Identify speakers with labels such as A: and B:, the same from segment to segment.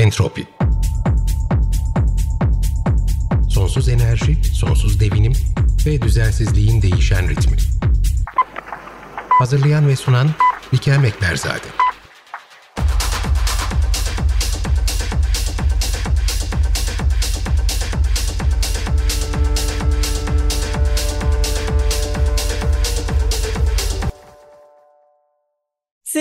A: Entropi Sonsuz enerji, sonsuz devinim ve düzensizliğin değişen ritmi. Hazırlayan ve sunan Likel Mekberzade.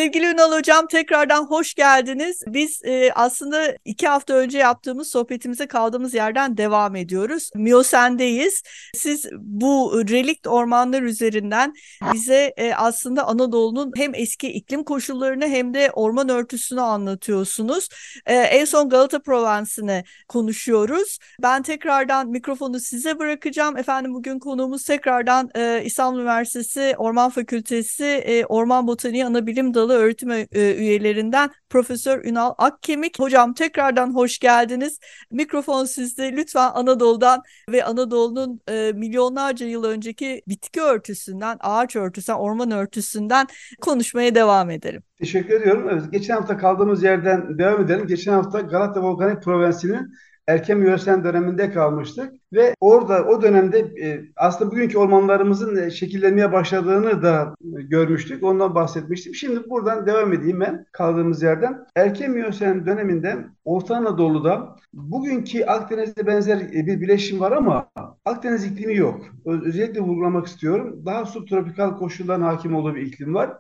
B: Sevgili Ünal Hocam tekrardan hoş geldiniz. Biz e, aslında iki hafta önce yaptığımız sohbetimize kaldığımız yerden devam ediyoruz. Miyosen'deyiz. Siz bu relikt ormanlar üzerinden bize e, aslında Anadolu'nun hem eski iklim koşullarını hem de orman örtüsünü anlatıyorsunuz. E, en son Galata Provans'ını konuşuyoruz. Ben tekrardan mikrofonu size bırakacağım. Efendim bugün konuğumuz tekrardan e, İstanbul Üniversitesi Orman Fakültesi e, Orman Botaniği Anabilim Dalı öğretim e, üyelerinden Profesör Ünal Akkemik. Hocam tekrardan hoş geldiniz. Mikrofon sizde. Lütfen Anadolu'dan ve Anadolu'nun e, milyonlarca yıl önceki bitki örtüsünden, ağaç örtüsünden, orman örtüsünden konuşmaya devam edelim.
C: Teşekkür ediyorum. Evet, geçen hafta kaldığımız yerden devam edelim. Geçen hafta Galata Volkanik Provensi'nin erken Miyosen döneminde kalmıştık ve orada o dönemde e, aslında bugünkü ormanlarımızın e, şekillenmeye başladığını da e, görmüştük. Ondan bahsetmiştim. Şimdi buradan devam edeyim ben kaldığımız yerden. Erken Miyosen döneminde Orta Anadolu'da bugünkü Akdeniz'e benzer bir bileşim var ama Akdeniz iklimi yok. Özellikle vurgulamak istiyorum. Daha subtropikal koşulların hakim olduğu bir iklim var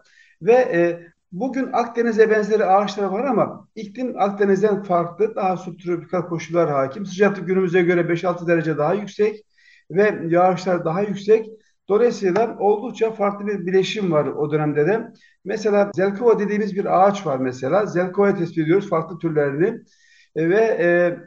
C: ve e, Bugün Akdeniz'e benzeri ağaçlar var ama iklim Akdeniz'den farklı. Daha subtropikal koşullar hakim. Sıcaklık günümüze göre 5-6 derece daha yüksek ve yağışlar daha yüksek. Dolayısıyla oldukça farklı bir bileşim var o dönemde de. Mesela zelkova dediğimiz bir ağaç var mesela. Zelkova'yı tespit ediyoruz farklı türlerini. E, ve e,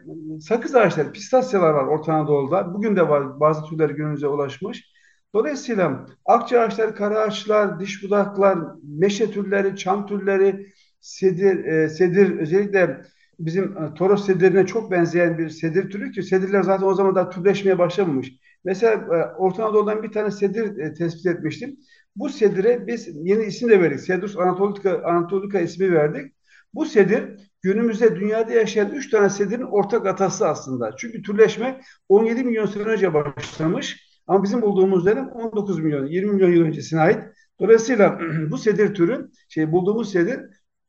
C: sakız ağaçları, pistasyalar var Orta Anadolu'da. Bugün de var bazı türler günümüze ulaşmış. Dolayısıyla akça ağaçları, kara ağaçlar, diş budaklar, meşe türleri, çam türleri, sedir, e, sedir özellikle bizim e, Toros sedirine çok benzeyen bir sedir türü ki sedirler zaten o zaman da türleşmeye başlamamış. Mesela e, Orta Anadolu'dan bir tane sedir e, tespit etmiştim. Bu sedire biz yeni isim de verdik. Sedus anatolica, anatolica ismi verdik. Bu sedir günümüzde dünyada yaşayan 3 tane sedirin ortak atası aslında. Çünkü türleşme 17 milyon sene önce başlamış. Ama bizim bulduğumuz dönem 19 milyon, 20 milyon yıl öncesine ait. Dolayısıyla bu sedir türü, şey bulduğumuz sedir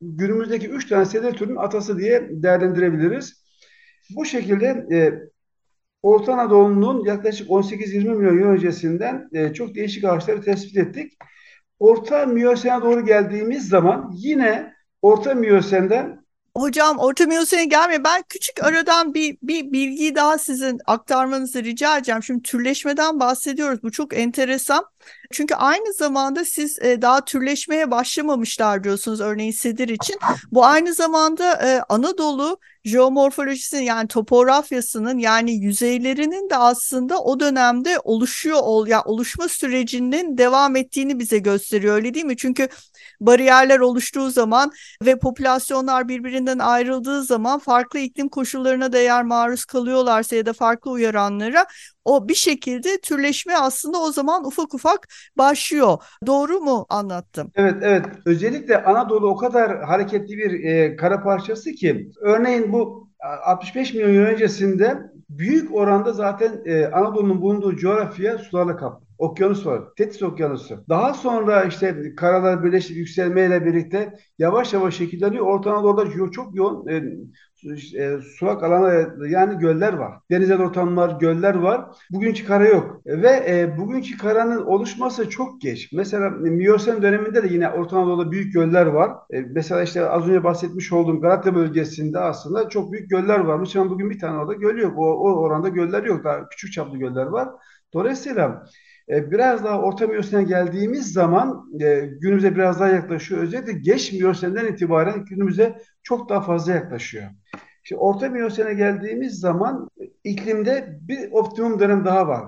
C: günümüzdeki 3 tane sedir türünün atası diye değerlendirebiliriz. Bu şekilde e, Orta Anadolu'nun yaklaşık 18-20 milyon yıl öncesinden e, çok değişik ağaçları tespit ettik. Orta Miyosen'e doğru geldiğimiz zaman yine Orta Miyosen'den
B: Hocam Orta Miyosen'e gelmiyor. Ben küçük aradan bir, bir bilgiyi daha sizin aktarmanızı rica edeceğim. Şimdi türleşmeden bahsediyoruz. Bu çok enteresan. Çünkü aynı zamanda siz e, daha türleşmeye başlamamışlar diyorsunuz örneğin sedir için. Bu aynı zamanda e, Anadolu jeomorfolojisinin yani topografyasının yani yüzeylerinin de aslında o dönemde oluşuyor ol ya yani oluşma sürecinin devam ettiğini bize gösteriyor öyle değil mi? Çünkü bariyerler oluştuğu zaman ve popülasyonlar birbirinden ayrıldığı zaman farklı iklim koşullarına da eğer maruz kalıyorlarsa ya da farklı uyaranlara o bir şekilde türleşme aslında o zaman ufak ufak başlıyor. Doğru mu anlattım?
C: Evet evet. Özellikle Anadolu o kadar hareketli bir e, kara parçası ki örneğin bu 65 milyon yıl öncesinde büyük oranda zaten e, Anadolu'nun bulunduğu coğrafya sularla kaplı. Okyanus var. Tetis Okyanusu. Daha sonra işte karalar birleşip yükselmeyle birlikte yavaş yavaş şekilleniyor. Orta Anadolu'da çok yoğun e, e, sulak alanlar yani göller var. Denizel ortamlar, göller var. Bugünkü kara yok. Ve e, bugünkü karanın oluşması çok geç. Mesela Miyosen döneminde de yine Orta Anadolu'da büyük göller var. E, mesela işte az önce bahsetmiş olduğum Galatya bölgesinde aslında çok büyük göller varmış ama bugün bir tane orada göl yok. O, o oranda göller yok. Daha küçük çaplı göller var. Dolayısıyla biraz daha Orta Miyosen'e geldiğimiz zaman e, günümüze biraz daha yaklaşıyor. Özellikle geç Miyosen'den itibaren günümüze çok daha fazla yaklaşıyor. İşte Orta Miyosen'e geldiğimiz zaman iklimde bir optimum dönem daha var.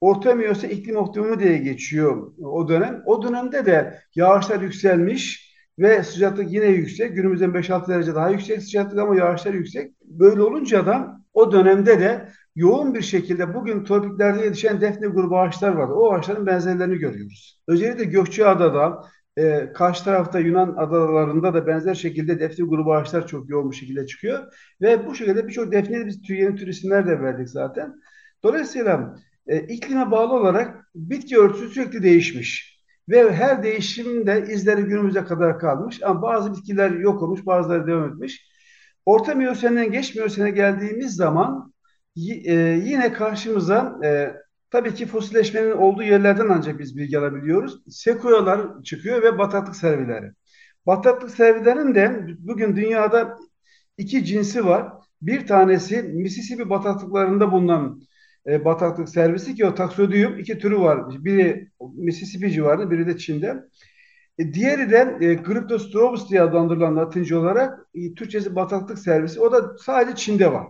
C: Orta Miyosen iklim optimumu diye geçiyor o dönem. O dönemde de yağışlar yükselmiş ve sıcaklık yine yüksek. Günümüzden 5-6 derece daha yüksek sıcaklık ama yağışlar yüksek. Böyle olunca da o dönemde de yoğun bir şekilde bugün tropiklerde yetişen defne grubu ağaçlar var. O ağaçların benzerlerini görüyoruz. Özellikle Gökçeada'da, E, karşı tarafta Yunan adalarında da benzer şekilde defne grubu ağaçlar çok yoğun bir şekilde çıkıyor. Ve bu şekilde birçok defne biz yeni tür isimler de verdik zaten. Dolayısıyla e, iklime bağlı olarak bitki örtüsü sürekli değişmiş. Ve her değişimde izleri günümüze kadar kalmış. Ama bazı bitkiler yok olmuş, bazıları devam etmiş. Orta Miyosen'den geç Miyosen'e geldiğimiz zaman e, yine karşımıza e, tabii ki fosilleşmenin olduğu yerlerden ancak biz bilgi alabiliyoruz. Sekuyalar çıkıyor ve bataklık servileri. Bataklık servilerin de bugün dünyada iki cinsi var. Bir tanesi Mississippi bataklıklarında bulunan e, bataklık servisi ki o taksodiyum iki türü var. Biri Mississippi civarında, biri de Çin'de. E, diğeri de e, Cryptostrobus diye adlandırılan Latince olarak e, Türkçesi bataklık servisi. O da sadece Çin'de var.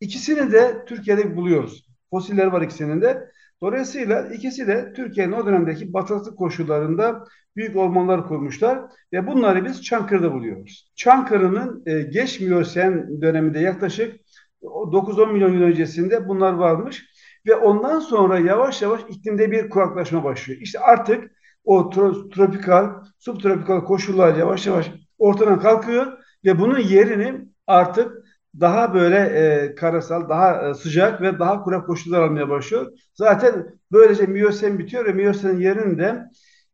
C: İkisini de Türkiye'de buluyoruz. Fosiller var ikisinin de. Dolayısıyla ikisi de Türkiye'nin o dönemdeki bataklık koşullarında büyük ormanlar kurmuşlar ve bunları biz Çankırı'da buluyoruz. Çankırı'nın e, geç Miyosen döneminde yaklaşık 9-10 milyon yıl öncesinde bunlar varmış ve ondan sonra yavaş yavaş iklimde bir kuraklaşma başlıyor. İşte artık o tropikal, subtropikal koşullar yavaş yavaş ortadan kalkıyor ve bunun yerini artık daha böyle e, karasal, daha e, sıcak ve daha kurak koşullar almaya başlıyor. Zaten böylece miyosen bitiyor ve miyosenin yerinde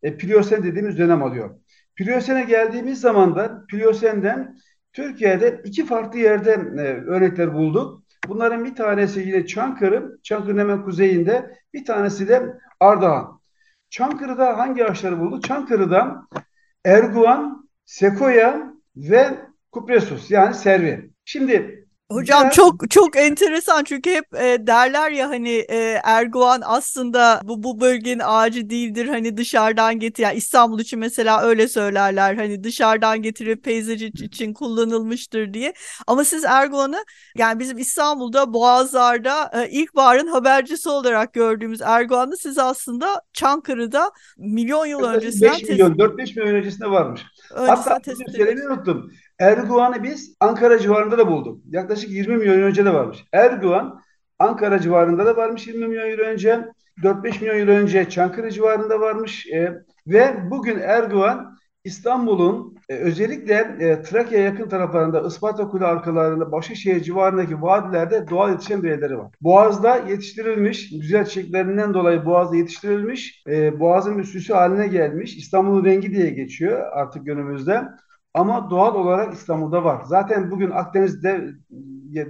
C: e, pliyosen dediğimiz dönem alıyor. Pliosene geldiğimiz zaman da pliosenden Türkiye'de iki farklı yerde e, örnekler bulduk. Bunların bir tanesi yine Çankırı, Çankırı'nın hemen kuzeyinde, bir tanesi de Ardahan. Çankırı'da hangi ağaçları bulduk? Çankırı'da erguvan, sekoya ve kupresus yani servi. Şimdi
B: Hocam çok çok enteresan çünkü hep e, derler ya hani e, Erguvan aslında bu bu bölgenin ağacı değildir hani dışarıdan getir yani İstanbul için mesela öyle söylerler hani dışarıdan getirip peyzaj için kullanılmıştır diye ama siz Erguvan'ı yani bizim İstanbul'da Boğazlar'da e, ilkbaharın habercisi olarak gördüğümüz Erguvan'ı siz aslında Çankırı'da milyon yıl öncesinden
C: 5 milyon 4-5 milyon öncesinde varmış. Hatta söylemeyi unuttum. Erguvan'ı biz Ankara civarında da bulduk. Yaklaşık 20 milyon yıl önce de varmış. Erguvan Ankara civarında da varmış 20 milyon yıl önce. 4-5 milyon yıl önce Çankırı civarında varmış. E, ve bugün Erguvan İstanbul'un e, özellikle e, Trakya yakın taraflarında, Isparta Kule arkalarında, Başakşehir civarındaki vadilerde doğal yetişen bireyleri var. Boğaz'da yetiştirilmiş, güzel çiçeklerinden dolayı Boğaz'da yetiştirilmiş, e, Boğaz'ın süsü haline gelmiş. İstanbul'un rengi diye geçiyor artık günümüzde. Ama doğal olarak İstanbul'da var. Zaten bugün Akdeniz'de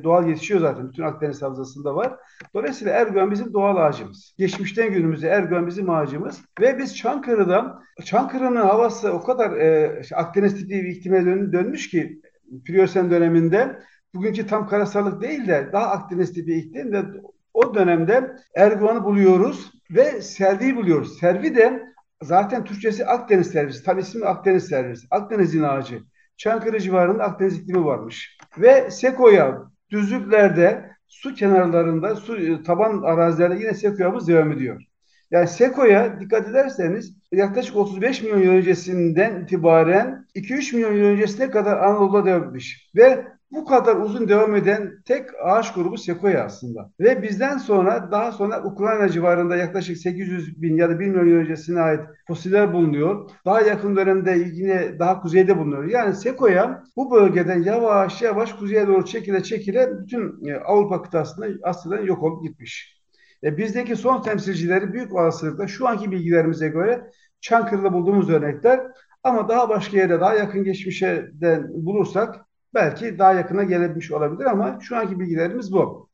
C: doğal yetişiyor zaten. Bütün Akdeniz havzasında var. Dolayısıyla Erdoğan bizim doğal ağacımız. Geçmişten günümüze Erdoğan bizim ağacımız. Ve biz Çankırı'da, Çankırı'nın havası o kadar e, Akdeniz tipi bir iklime dön, dönmüş ki Pliyosen döneminde bugünkü tam karasallık değil de daha Akdeniz tipi iklim ve o dönemde Erdoğan'ı buluyoruz ve Selvi'yi buluyoruz. Selvi de Zaten Türkçesi Akdeniz servisi. Tabi ismi Akdeniz servisi. Akdeniz'in ağacı. Çankırı civarında Akdeniz iklimi varmış. Ve Sekoya düzlüklerde su kenarlarında, su taban arazilerde yine Sekoya'mız devam ediyor. Yani Sekoya dikkat ederseniz yaklaşık 35 milyon yıl öncesinden itibaren 2-3 milyon yıl öncesine kadar Anadolu'da devam etmiş. Ve bu kadar uzun devam eden tek ağaç grubu sekoya aslında. Ve bizden sonra daha sonra Ukrayna civarında yaklaşık 800 bin ya da 1 milyon öncesine ait fosiller bulunuyor. Daha yakın dönemde yine daha kuzeyde bulunuyor. Yani sekoya bu bölgeden yavaş yavaş kuzeye doğru çekile çekile bütün e, Avrupa kıtasında aslında yok olup gitmiş. E, bizdeki son temsilcileri büyük olasılıkla şu anki bilgilerimize göre Çankırı'da bulduğumuz örnekler ama daha başka yerde daha yakın geçmişten bulursak belki daha yakına gelebilmiş olabilir ama şu anki bilgilerimiz bu.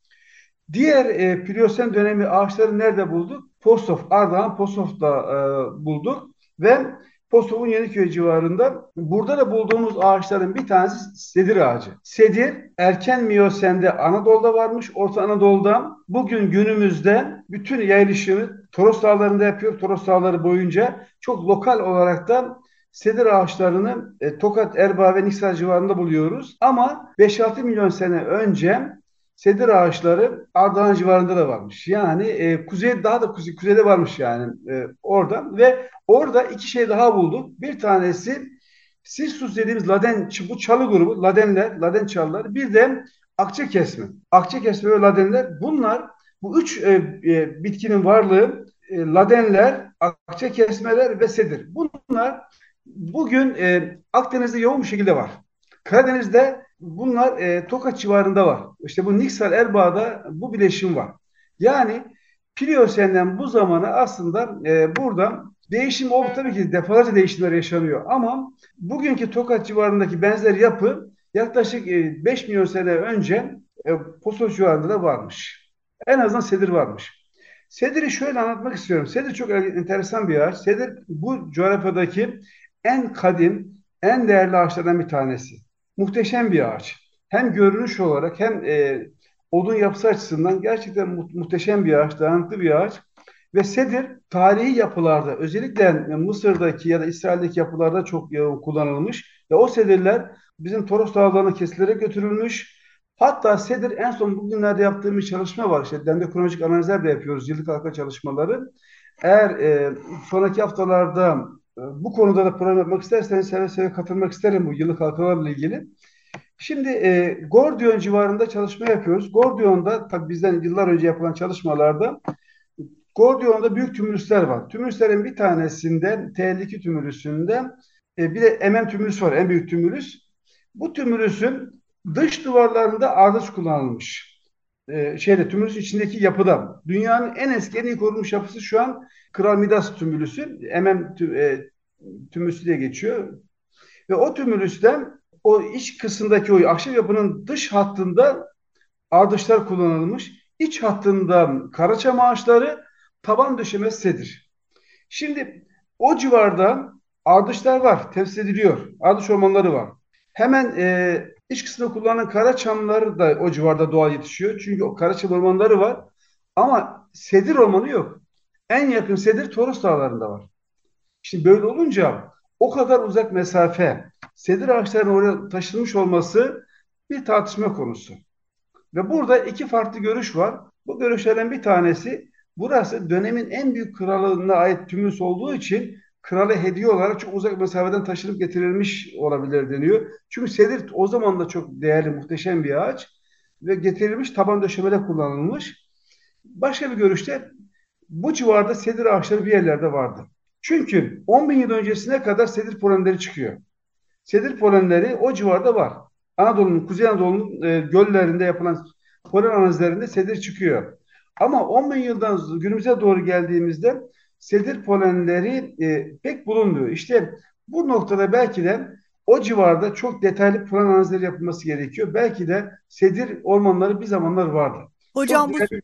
C: Diğer e, Pliyosen dönemi ağaçları nerede bulduk? Postof, Ardahan Postof'ta e, bulduk ve Postof'un Yeniköy civarında. Burada da bulduğumuz ağaçların bir tanesi sedir ağacı. Sedir erken Miyosen'de Anadolu'da varmış, Orta Anadolu'da. Bugün günümüzde bütün yayılışını Toros Dağları'nda yapıyor. Toros Dağları boyunca çok lokal olarak da sedir ağaçlarını e, Tokat, Erbaa ve Niksar civarında buluyoruz. Ama 5-6 milyon sene önce sedir ağaçları Ardahan civarında da varmış. Yani e, kuzey daha da kuzey, kuzeyde varmış yani e, orada ve orada iki şey daha bulduk. Bir tanesi Sissus dediğimiz Laden bu çalı grubu Ladenler, Laden çalıları bir de akçe kesme. Akçe kesme ve Ladenler bunlar bu üç e, e, bitkinin varlığı e, Ladenler, akçe kesmeler ve sedir. Bunlar bugün e, Akdeniz'de yoğun bir şekilde var. Karadeniz'de bunlar e, Tokat civarında var. İşte bu Niksar Erbaa'da bu bileşim var. Yani Pliyosen'den bu zamana aslında e, burada değişim oldu tabii ki defalarca değişimler yaşanıyor ama bugünkü Tokat civarındaki benzer yapı yaklaşık e, 5 milyon sene önce e, Posos civarında da varmış. En azından sedir varmış. Sedir'i şöyle anlatmak istiyorum. Sedir çok enteresan bir ağaç. Sedir bu coğrafyadaki en kadim, en değerli ağaçlardan bir tanesi. Muhteşem bir ağaç. Hem görünüş olarak hem e, odun yapısı açısından gerçekten mu muhteşem bir ağaç, dayanıklı bir ağaç. Ve sedir tarihi yapılarda özellikle Mısır'daki ya da İsrail'deki yapılarda çok kullanılmış. Ve o sedirler bizim Toros dağlarına kesilerek götürülmüş. Hatta sedir en son bugünlerde yaptığım bir çalışma var. İşte dendrokronolojik analizler de yapıyoruz. Yıllık halka çalışmaları. Eğer e, sonraki haftalarda e, bu konuda da program yapmak isterseniz seve seve katılmak isterim bu yıllık halkalarla ilgili. Şimdi e, Gordiyon civarında çalışma yapıyoruz. Gordiyon'da tabii bizden yıllar önce yapılan çalışmalarda Gordiyon'da büyük tümülüsler var. Tümülüslerin bir tanesinde T52 tümülüsünde e, bir de MM tümülüs var en büyük tümülüs. Bu tümülüsün dış duvarlarında ardıç kullanılmış. E, şeyde tümülüs içindeki yapıda. Dünyanın en eski en iyi korunmuş yapısı şu an Kral Midas tümülüsü. MM e, tümülüsü diye geçiyor. Ve o tümülüsten o iç kısımdaki o ahşap yapının dış hattında ardışlar kullanılmış. İç hattında karaçam ağaçları, taban döşemesi sedir. Şimdi o civarda ardışlar var, temsil ediliyor. Ardış ormanları var. Hemen e, iç kısmında kullanılan karaçamlar da o civarda doğal yetişiyor. Çünkü o karaçam ormanları var. Ama sedir ormanı yok. En yakın sedir Toros dağlarında var. Şimdi böyle olunca o kadar uzak mesafe sedir ağaçlarının oraya taşınmış olması bir tartışma konusu. Ve burada iki farklı görüş var. Bu görüşlerden bir tanesi burası dönemin en büyük kralına ait tümüs olduğu için krala hediye olarak çok uzak mesafeden taşınıp getirilmiş olabilir deniyor. Çünkü sedir o zaman da çok değerli, muhteşem bir ağaç ve getirilmiş taban döşemede kullanılmış. Başka bir görüşte bu civarda sedir ağaçları bir yerlerde vardı. Çünkü 10 bin yıl öncesine kadar sedir polenleri çıkıyor. Sedir polenleri o civarda var. Anadolu'nun, Kuzey Anadolu'nun e, göllerinde yapılan polen analizlerinde sedir çıkıyor. Ama 10 bin yıldan günümüze doğru geldiğimizde sedir polenleri e, pek bulunmuyor. İşte bu noktada belki de o civarda çok detaylı polen analizleri yapılması gerekiyor. Belki de sedir ormanları bir zamanlar vardı.
B: Hocam çok bu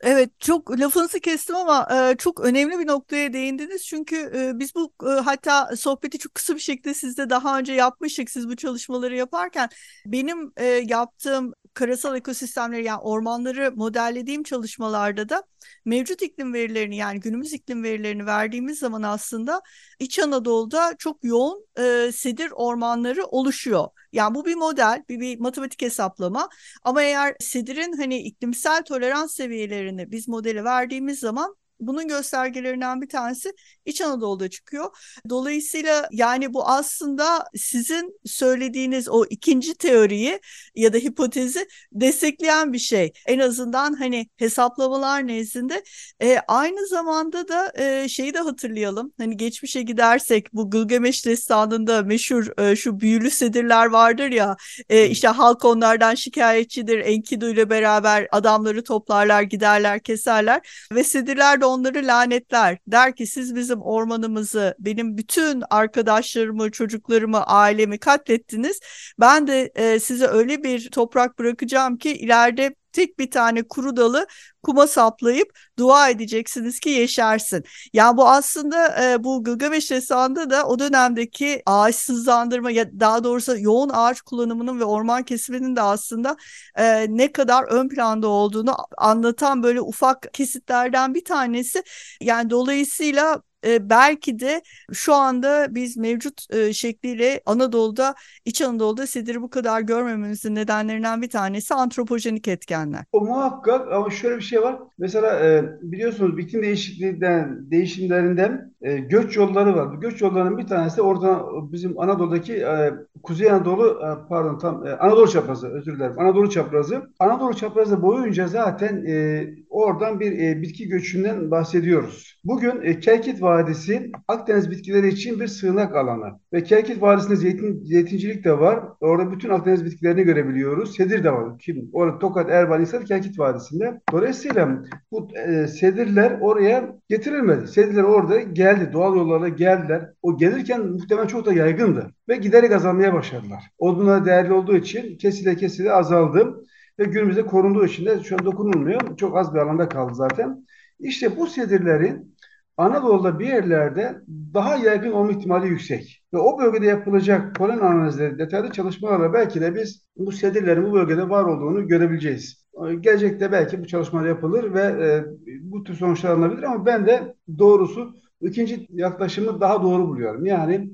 B: Evet çok lafınızı kestim ama e, çok önemli bir noktaya değindiniz. Çünkü e, biz bu e, hatta sohbeti çok kısa bir şekilde sizde daha önce yapmıştık siz bu çalışmaları yaparken. Benim e, yaptığım karasal ekosistemleri yani ormanları modellediğim çalışmalarda da mevcut iklim verilerini yani günümüz iklim verilerini verdiğimiz zaman aslında İç Anadolu'da çok yoğun e, sedir ormanları oluşuyor. Yani bu bir model, bir, bir matematik hesaplama. Ama eğer sedirin hani iklimsel tolerans seviyelerini biz modeli verdiğimiz zaman bunun göstergelerinden bir tanesi İç Anadolu'da çıkıyor. Dolayısıyla yani bu aslında sizin söylediğiniz o ikinci teoriyi ya da hipotezi destekleyen bir şey. En azından hani hesaplamalar nezdinde. E, aynı zamanda da e, şeyi de hatırlayalım. Hani geçmişe gidersek bu Gılgameş destanında meşhur e, şu büyülü sedirler vardır ya. E, işte halk onlardan şikayetçidir. Enkidu ile beraber adamları toplarlar, giderler, keserler ve sedirler de onları lanetler. Der ki siz bizim ormanımızı, benim bütün arkadaşlarımı, çocuklarımı, ailemi katlettiniz. Ben de e, size öyle bir toprak bırakacağım ki ileride tek bir tane kuru dalı kuma saplayıp dua edeceksiniz ki yeşersin. Yani bu aslında e, bu Gılgameş Destanı'nda da o dönemdeki ağaçsızlandırma ya daha doğrusu yoğun ağaç kullanımının ve orman kesiminin de aslında e, ne kadar ön planda olduğunu anlatan böyle ufak kesitlerden bir tanesi. Yani dolayısıyla e, belki de şu anda biz mevcut e, şekliyle Anadolu'da, İç Anadolu'da sediri bu kadar görmememizin nedenlerinden bir tanesi antropojenik etkenler.
C: O muhakkak ama şöyle bir şey var. Mesela e, biliyorsunuz iklim değişikliğinden, değişimlerinden e, göç yolları var. Bu göç yollarının bir tanesi orada bizim Anadolu'daki e, Kuzey Anadolu e, pardon tam e, Anadolu çaprazı özür dilerim. Anadolu çaprazı. Anadolu çaprazı boyunca zaten e, oradan bir e, bitki göçünden bahsediyoruz. Bugün e, Kelkit var Vadisi Akdeniz bitkileri için bir sığınak alanı. Ve Kelkit Vadisi'nde zeytin, zeytincilik de var. Orada bütün Akdeniz bitkilerini görebiliyoruz. Sedir de var. Kim? Orada Tokat, Erbaa, İnsan, Kelkit Vadisi'nde. Dolayısıyla bu e, sedirler oraya getirilmedi. Sedirler orada geldi. Doğal yollarla geldiler. O gelirken muhtemelen çok da yaygındı. Ve giderek azalmaya başladılar. Odunlar değerli olduğu için kesile kesile azaldı. Ve günümüzde korunduğu için de şu an dokunulmuyor. Çok az bir alanda kaldı zaten. İşte bu sedirlerin Anadolu'da bir yerlerde daha yaygın olma ihtimali yüksek. Ve o bölgede yapılacak polen analizleri, detaylı çalışmalarla belki de biz bu sedirlerin bu bölgede var olduğunu görebileceğiz. Gelecekte belki bu çalışmalar yapılır ve e, bu tür sonuçlar alınabilir ama ben de doğrusu ikinci yaklaşımı daha doğru buluyorum. Yani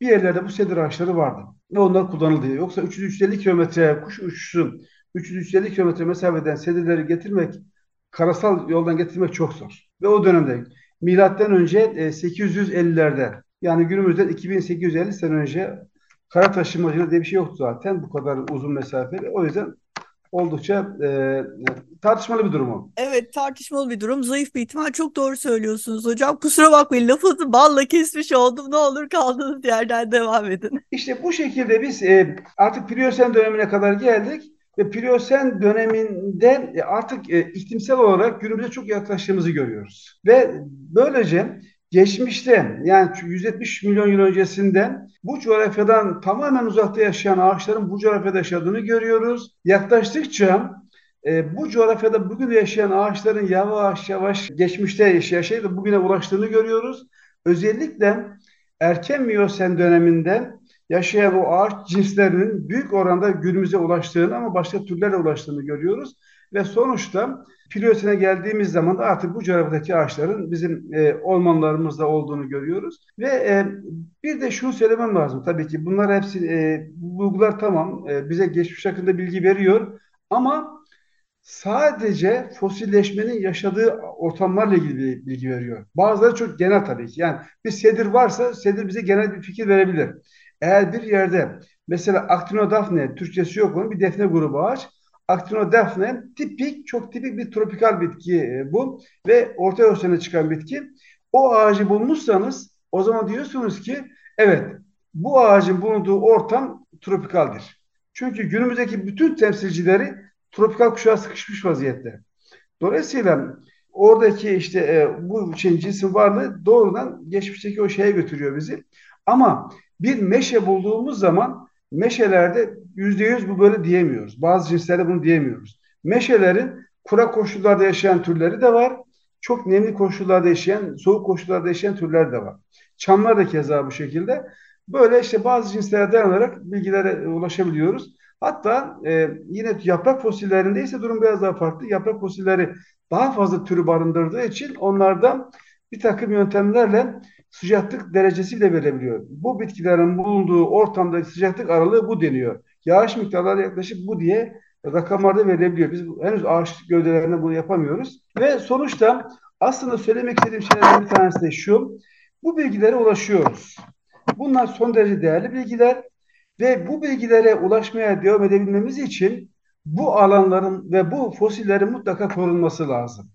C: bir yerlerde bu sedir ağaçları vardı ve onlar kullanıldı. Yoksa 350 kilometre kuş uçuşu 350 kilometre mesafeden sedirleri getirmek, karasal yoldan getirmek çok zor. Ve o dönemde milattan önce 850'lerde e, yani günümüzden 2850 sene önce kara taşımacılığı diye bir şey yoktu zaten bu kadar uzun mesafeli. O yüzden oldukça e, tartışmalı bir durum.
B: Evet tartışmalı bir durum. Zayıf bir ihtimal. Çok doğru söylüyorsunuz hocam. Kusura bakmayın lafınızı balla kesmiş oldum. Ne olur kaldığınız yerden devam edin.
C: İşte bu şekilde biz e, artık Pliyosen dönemine kadar geldik ve Pliyosen döneminde e, artık e, iklimsel olarak günümüze çok yaklaştığımızı görüyoruz. Ve böylece geçmişte yani 170 milyon yıl öncesinden bu coğrafyadan tamamen uzakta yaşayan ağaçların bu coğrafyada yaşadığını görüyoruz. Yaklaştıkça e, bu coğrafyada bugün yaşayan ağaçların yavaş yavaş geçmişte yaşayıp bugüne ulaştığını görüyoruz. Özellikle erken Miyosen döneminde yaşayan o ağaç cinslerinin büyük oranda günümüze ulaştığını ama başka türlerle ulaştığını görüyoruz. Ve sonuçta Pliosene geldiğimiz zaman da artık bu coğrafyadaki ağaçların bizim e, ormanlarımızda olduğunu görüyoruz. Ve e, bir de şunu söylemem lazım tabii ki bunlar hepsi e, bu bulgular tamam e, bize geçmiş hakkında bilgi veriyor ama sadece fosilleşmenin yaşadığı ortamlarla ilgili bilgi veriyor. Bazıları çok genel tabii ki. Yani bir sedir varsa sedir bize genel bir fikir verebilir. Eğer bir yerde mesela Actinodafne, Türkçesi yok onun bir defne grubu ağaç. Actinodafne tipik, çok tipik bir tropikal bitki e, bu ve Orta Osyana çıkan bitki. O ağacı bulmuşsanız o zaman diyorsunuz ki evet bu ağacın bulunduğu ortam tropikaldir. Çünkü günümüzdeki bütün temsilcileri tropikal kuşağa sıkışmış vaziyette. Dolayısıyla oradaki işte e, bu şeyin cisim varlığı doğrudan geçmişteki o şeye götürüyor bizi. Ama bir meşe bulduğumuz zaman meşelerde yüzde yüz bu böyle diyemiyoruz. Bazı cinslerde bunu diyemiyoruz. Meşelerin kurak koşullarda yaşayan türleri de var. Çok nemli koşullarda yaşayan, soğuk koşullarda yaşayan türler de var. Çamlar da keza bu şekilde. Böyle işte bazı cinslere dayanarak bilgilere ulaşabiliyoruz. Hatta e, yine yaprak fosillerinde ise durum biraz daha farklı. Yaprak fosilleri daha fazla türü barındırdığı için onlardan bir takım yöntemlerle sıcaklık derecesi de verebiliyor. Bu bitkilerin bulunduğu ortamda sıcaklık aralığı bu deniyor. Yağış miktarları yaklaşık bu diye rakamlarda verilebiliyor. Biz henüz ağaç gövdelerinde bunu yapamıyoruz. Ve sonuçta aslında söylemek istediğim şeylerden bir tanesi de şu. Bu bilgilere ulaşıyoruz. Bunlar son derece değerli bilgiler ve bu bilgilere ulaşmaya devam edebilmemiz için bu alanların ve bu fosillerin mutlaka korunması lazım.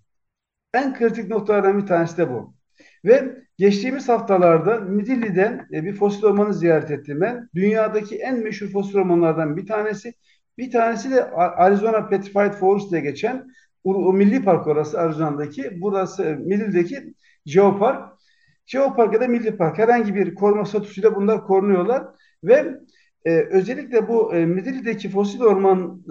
C: En kritik noktalardan bir tanesi de bu. Ve geçtiğimiz haftalarda Midilli'den e, bir fosil ormanı ziyaret ettim ben. Dünyadaki en meşhur fosil ormanlardan bir tanesi. Bir tanesi de Arizona Petrified Forest diye geçen o milli park orası Arizona'daki. Burası e, Midilli'deki Geopark. Geopark ya da milli park herhangi bir koruma statüsüyle bunlar korunuyorlar ve e, özellikle bu e, Midilli'deki fosil orman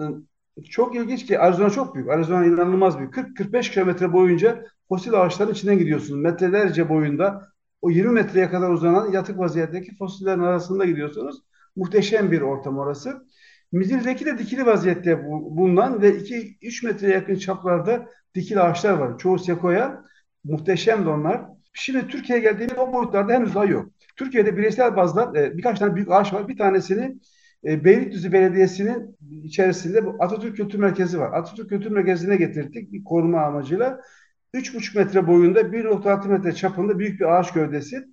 C: çok ilginç ki Arizona çok büyük. Arizona inanılmaz büyük. 40-45 kilometre boyunca fosil ağaçların içinden gidiyorsunuz. Metrelerce boyunda o 20 metreye kadar uzanan yatık vaziyetteki fosillerin arasında gidiyorsunuz. Muhteşem bir ortam orası. Midil'deki de dikili vaziyette bulunan ve 2-3 metreye yakın çaplarda dikili ağaçlar var. Çoğu sekoya. Muhteşem de onlar. Şimdi Türkiye'ye geldiğimiz o boyutlarda henüz daha yok. Türkiye'de bireysel bazda e, birkaç tane büyük ağaç var. Bir tanesini e, Beylikdüzü Belediyesi'nin içerisinde bu Atatürk Kültür Merkezi var. Atatürk Kültür Merkezi'ne getirdik bir koruma amacıyla. 3,5 metre boyunda 1,6 metre çapında büyük bir ağaç gövdesi.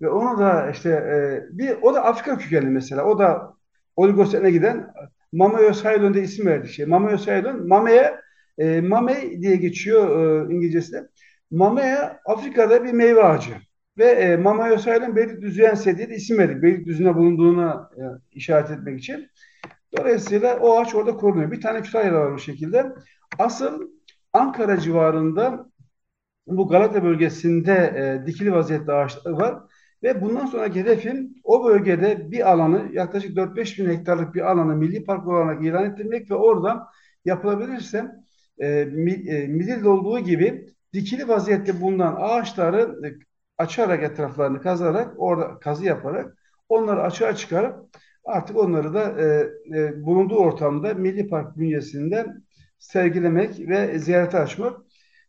C: Ve onu da işte e, bir o da Afrika kökenli mesela. O da Oligosen'e giden Mamaeus Haylon'da isim verdi şey. Mamaeus Haylon, Mameye e, Mame diye geçiyor e, İngilizcesi. Mamea Afrika'da bir meyve ağacı. Ve e, Mama Yosayl'ın Beylikdüzü diye isim verdik. Beylikdüzü'nde bulunduğuna e, işaret etmek için. Dolayısıyla o ağaç orada korunuyor. Bir tane Kütahya'da var bu şekilde. Asıl Ankara civarında bu Galata bölgesinde e, dikili vaziyette ağaçlar var. Ve bundan sonra hedefim o bölgede bir alanı yaklaşık 4-5 bin hektarlık bir alanı milli park olarak ilan ettirmek ve oradan yapılabilirse e, e, Midil'de olduğu gibi dikili vaziyette bulunan ağaçları e, açarak etraflarını kazarak orada kazı yaparak onları açığa çıkarıp artık onları da e, e, bulunduğu ortamda Milli Park bünyesinde sergilemek ve ziyarete açmak.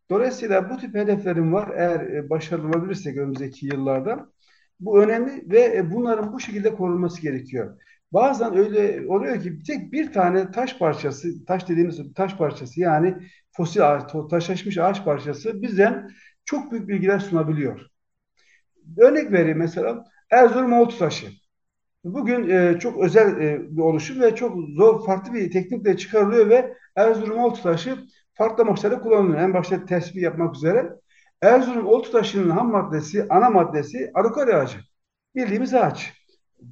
C: Dolayısıyla bu tip hedeflerim var. Eğer e, başarılı olabilirsek önümüzdeki yıllarda bu önemli ve e, bunların bu şekilde korunması gerekiyor. Bazen öyle oluyor ki tek bir tane taş parçası, taş dediğimiz taş parçası yani fosil taşlaşmış ağaç parçası bize çok büyük bilgiler sunabiliyor. Örnek vereyim mesela Erzurum Oltu taşı. Bugün e, çok özel e, bir oluşum ve çok zor farklı bir teknikle çıkarılıyor ve Erzurum Oltu taşı farklı amaçlarda kullanılıyor. En başta tespih yapmak üzere. Erzurum Oltu taşının ham maddesi, ana maddesi arukari ağacı. Bildiğimiz ağaç.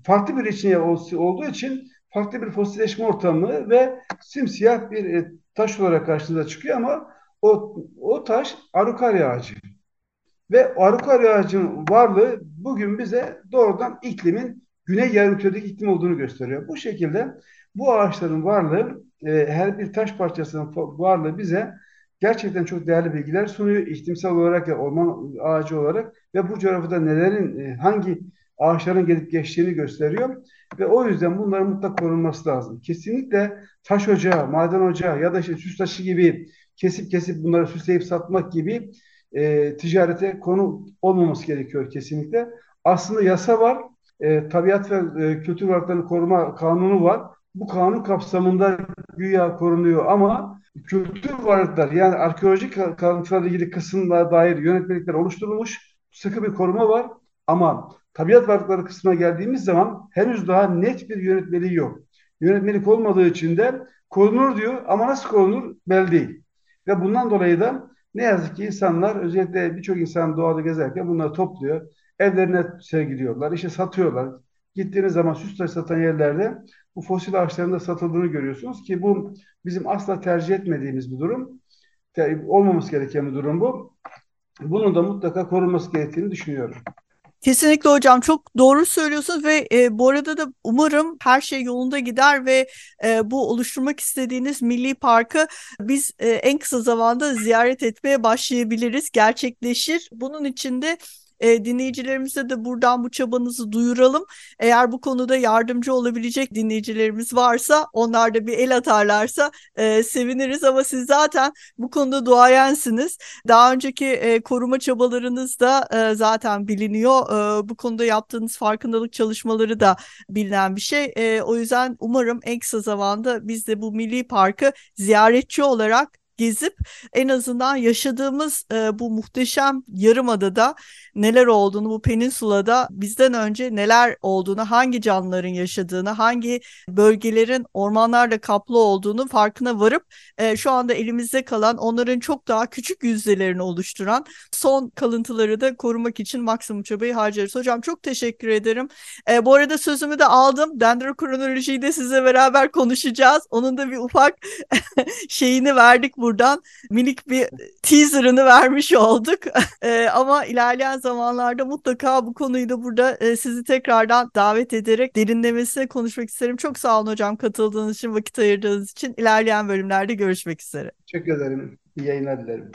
C: Farklı bir içine olduğu için farklı bir fosilleşme ortamı ve simsiyah bir e, taş olarak karşımıza çıkıyor ama o, o taş arukari ağacı. Ve arukari ağacının varlığı bugün bize doğrudan iklimin güney yarımküredeki iklim olduğunu gösteriyor. Bu şekilde bu ağaçların varlığı, e, her bir taş parçasının varlığı bize gerçekten çok değerli bilgiler sunuyor. İklimsel olarak ya orman ağacı olarak ve bu coğrafyada nelerin, e, hangi ağaçların gelip geçtiğini gösteriyor. Ve o yüzden bunların mutlaka korunması lazım. Kesinlikle taş ocağı, maden ocağı ya da işte süs taşı gibi kesip kesip bunları süsleyip satmak gibi e, ticarete konu olmaması gerekiyor kesinlikle. Aslında yasa var. E, tabiat ve e, kültür varlıklarını koruma kanunu var. Bu kanun kapsamında güya korunuyor ama kültür varlıklar yani arkeolojik kalıntılarla ilgili kısımlara dair yönetmelikler oluşturulmuş. Sıkı bir koruma var ama tabiat varlıkları kısmına geldiğimiz zaman henüz daha net bir yönetmeliği yok. Yönetmelik olmadığı için de korunur diyor ama nasıl korunur belli değil. Ve bundan dolayı da ne yazık ki insanlar özellikle birçok insan doğada gezerken bunları topluyor. Evlerine sergiliyorlar, işte satıyorlar. Gittiğiniz zaman süs taşı satan yerlerde bu fosil ağaçların da satıldığını görüyorsunuz ki bu bizim asla tercih etmediğimiz bir durum. Olmaması gereken bir durum bu. Bunun da mutlaka korunması gerektiğini düşünüyorum.
B: Kesinlikle hocam çok doğru söylüyorsunuz ve e, bu arada da umarım her şey yolunda gider ve e, bu oluşturmak istediğiniz milli parkı biz e, en kısa zamanda ziyaret etmeye başlayabiliriz, gerçekleşir. Bunun için de e, dinleyicilerimize de buradan bu çabanızı duyuralım. Eğer bu konuda yardımcı olabilecek dinleyicilerimiz varsa onlar da bir el atarlarsa e, seviniriz ama siz zaten bu konuda duayensiniz. Daha önceki e, koruma çabalarınız da e, zaten biliniyor. E, bu konuda yaptığınız farkındalık çalışmaları da bilinen bir şey. E, o yüzden umarım en kısa zamanda biz de bu milli parkı ziyaretçi olarak gezip en azından yaşadığımız e, bu muhteşem yarımadada neler olduğunu bu peninsulada bizden önce neler olduğunu, hangi canlıların yaşadığını, hangi bölgelerin ormanlarla kaplı olduğunu farkına varıp e, şu anda elimizde kalan onların çok daha küçük yüzdelerini oluşturan son kalıntıları da korumak için maksimum çabayı harcarız. Hocam çok teşekkür ederim. E, bu arada sözümü de aldım. Dendrokronolojiyi de size beraber konuşacağız. Onun da bir ufak şeyini verdik buradan. Minik bir teaserını vermiş olduk. e, ama ilerleyen zamanlarda mutlaka bu konuyu da burada e, sizi tekrardan davet ederek derinlemesine konuşmak isterim. Çok sağ olun hocam katıldığınız için, vakit ayırdığınız için. İlerleyen bölümlerde görüşmek üzere.
C: Teşekkür ederim. İyi yayınlar dilerim.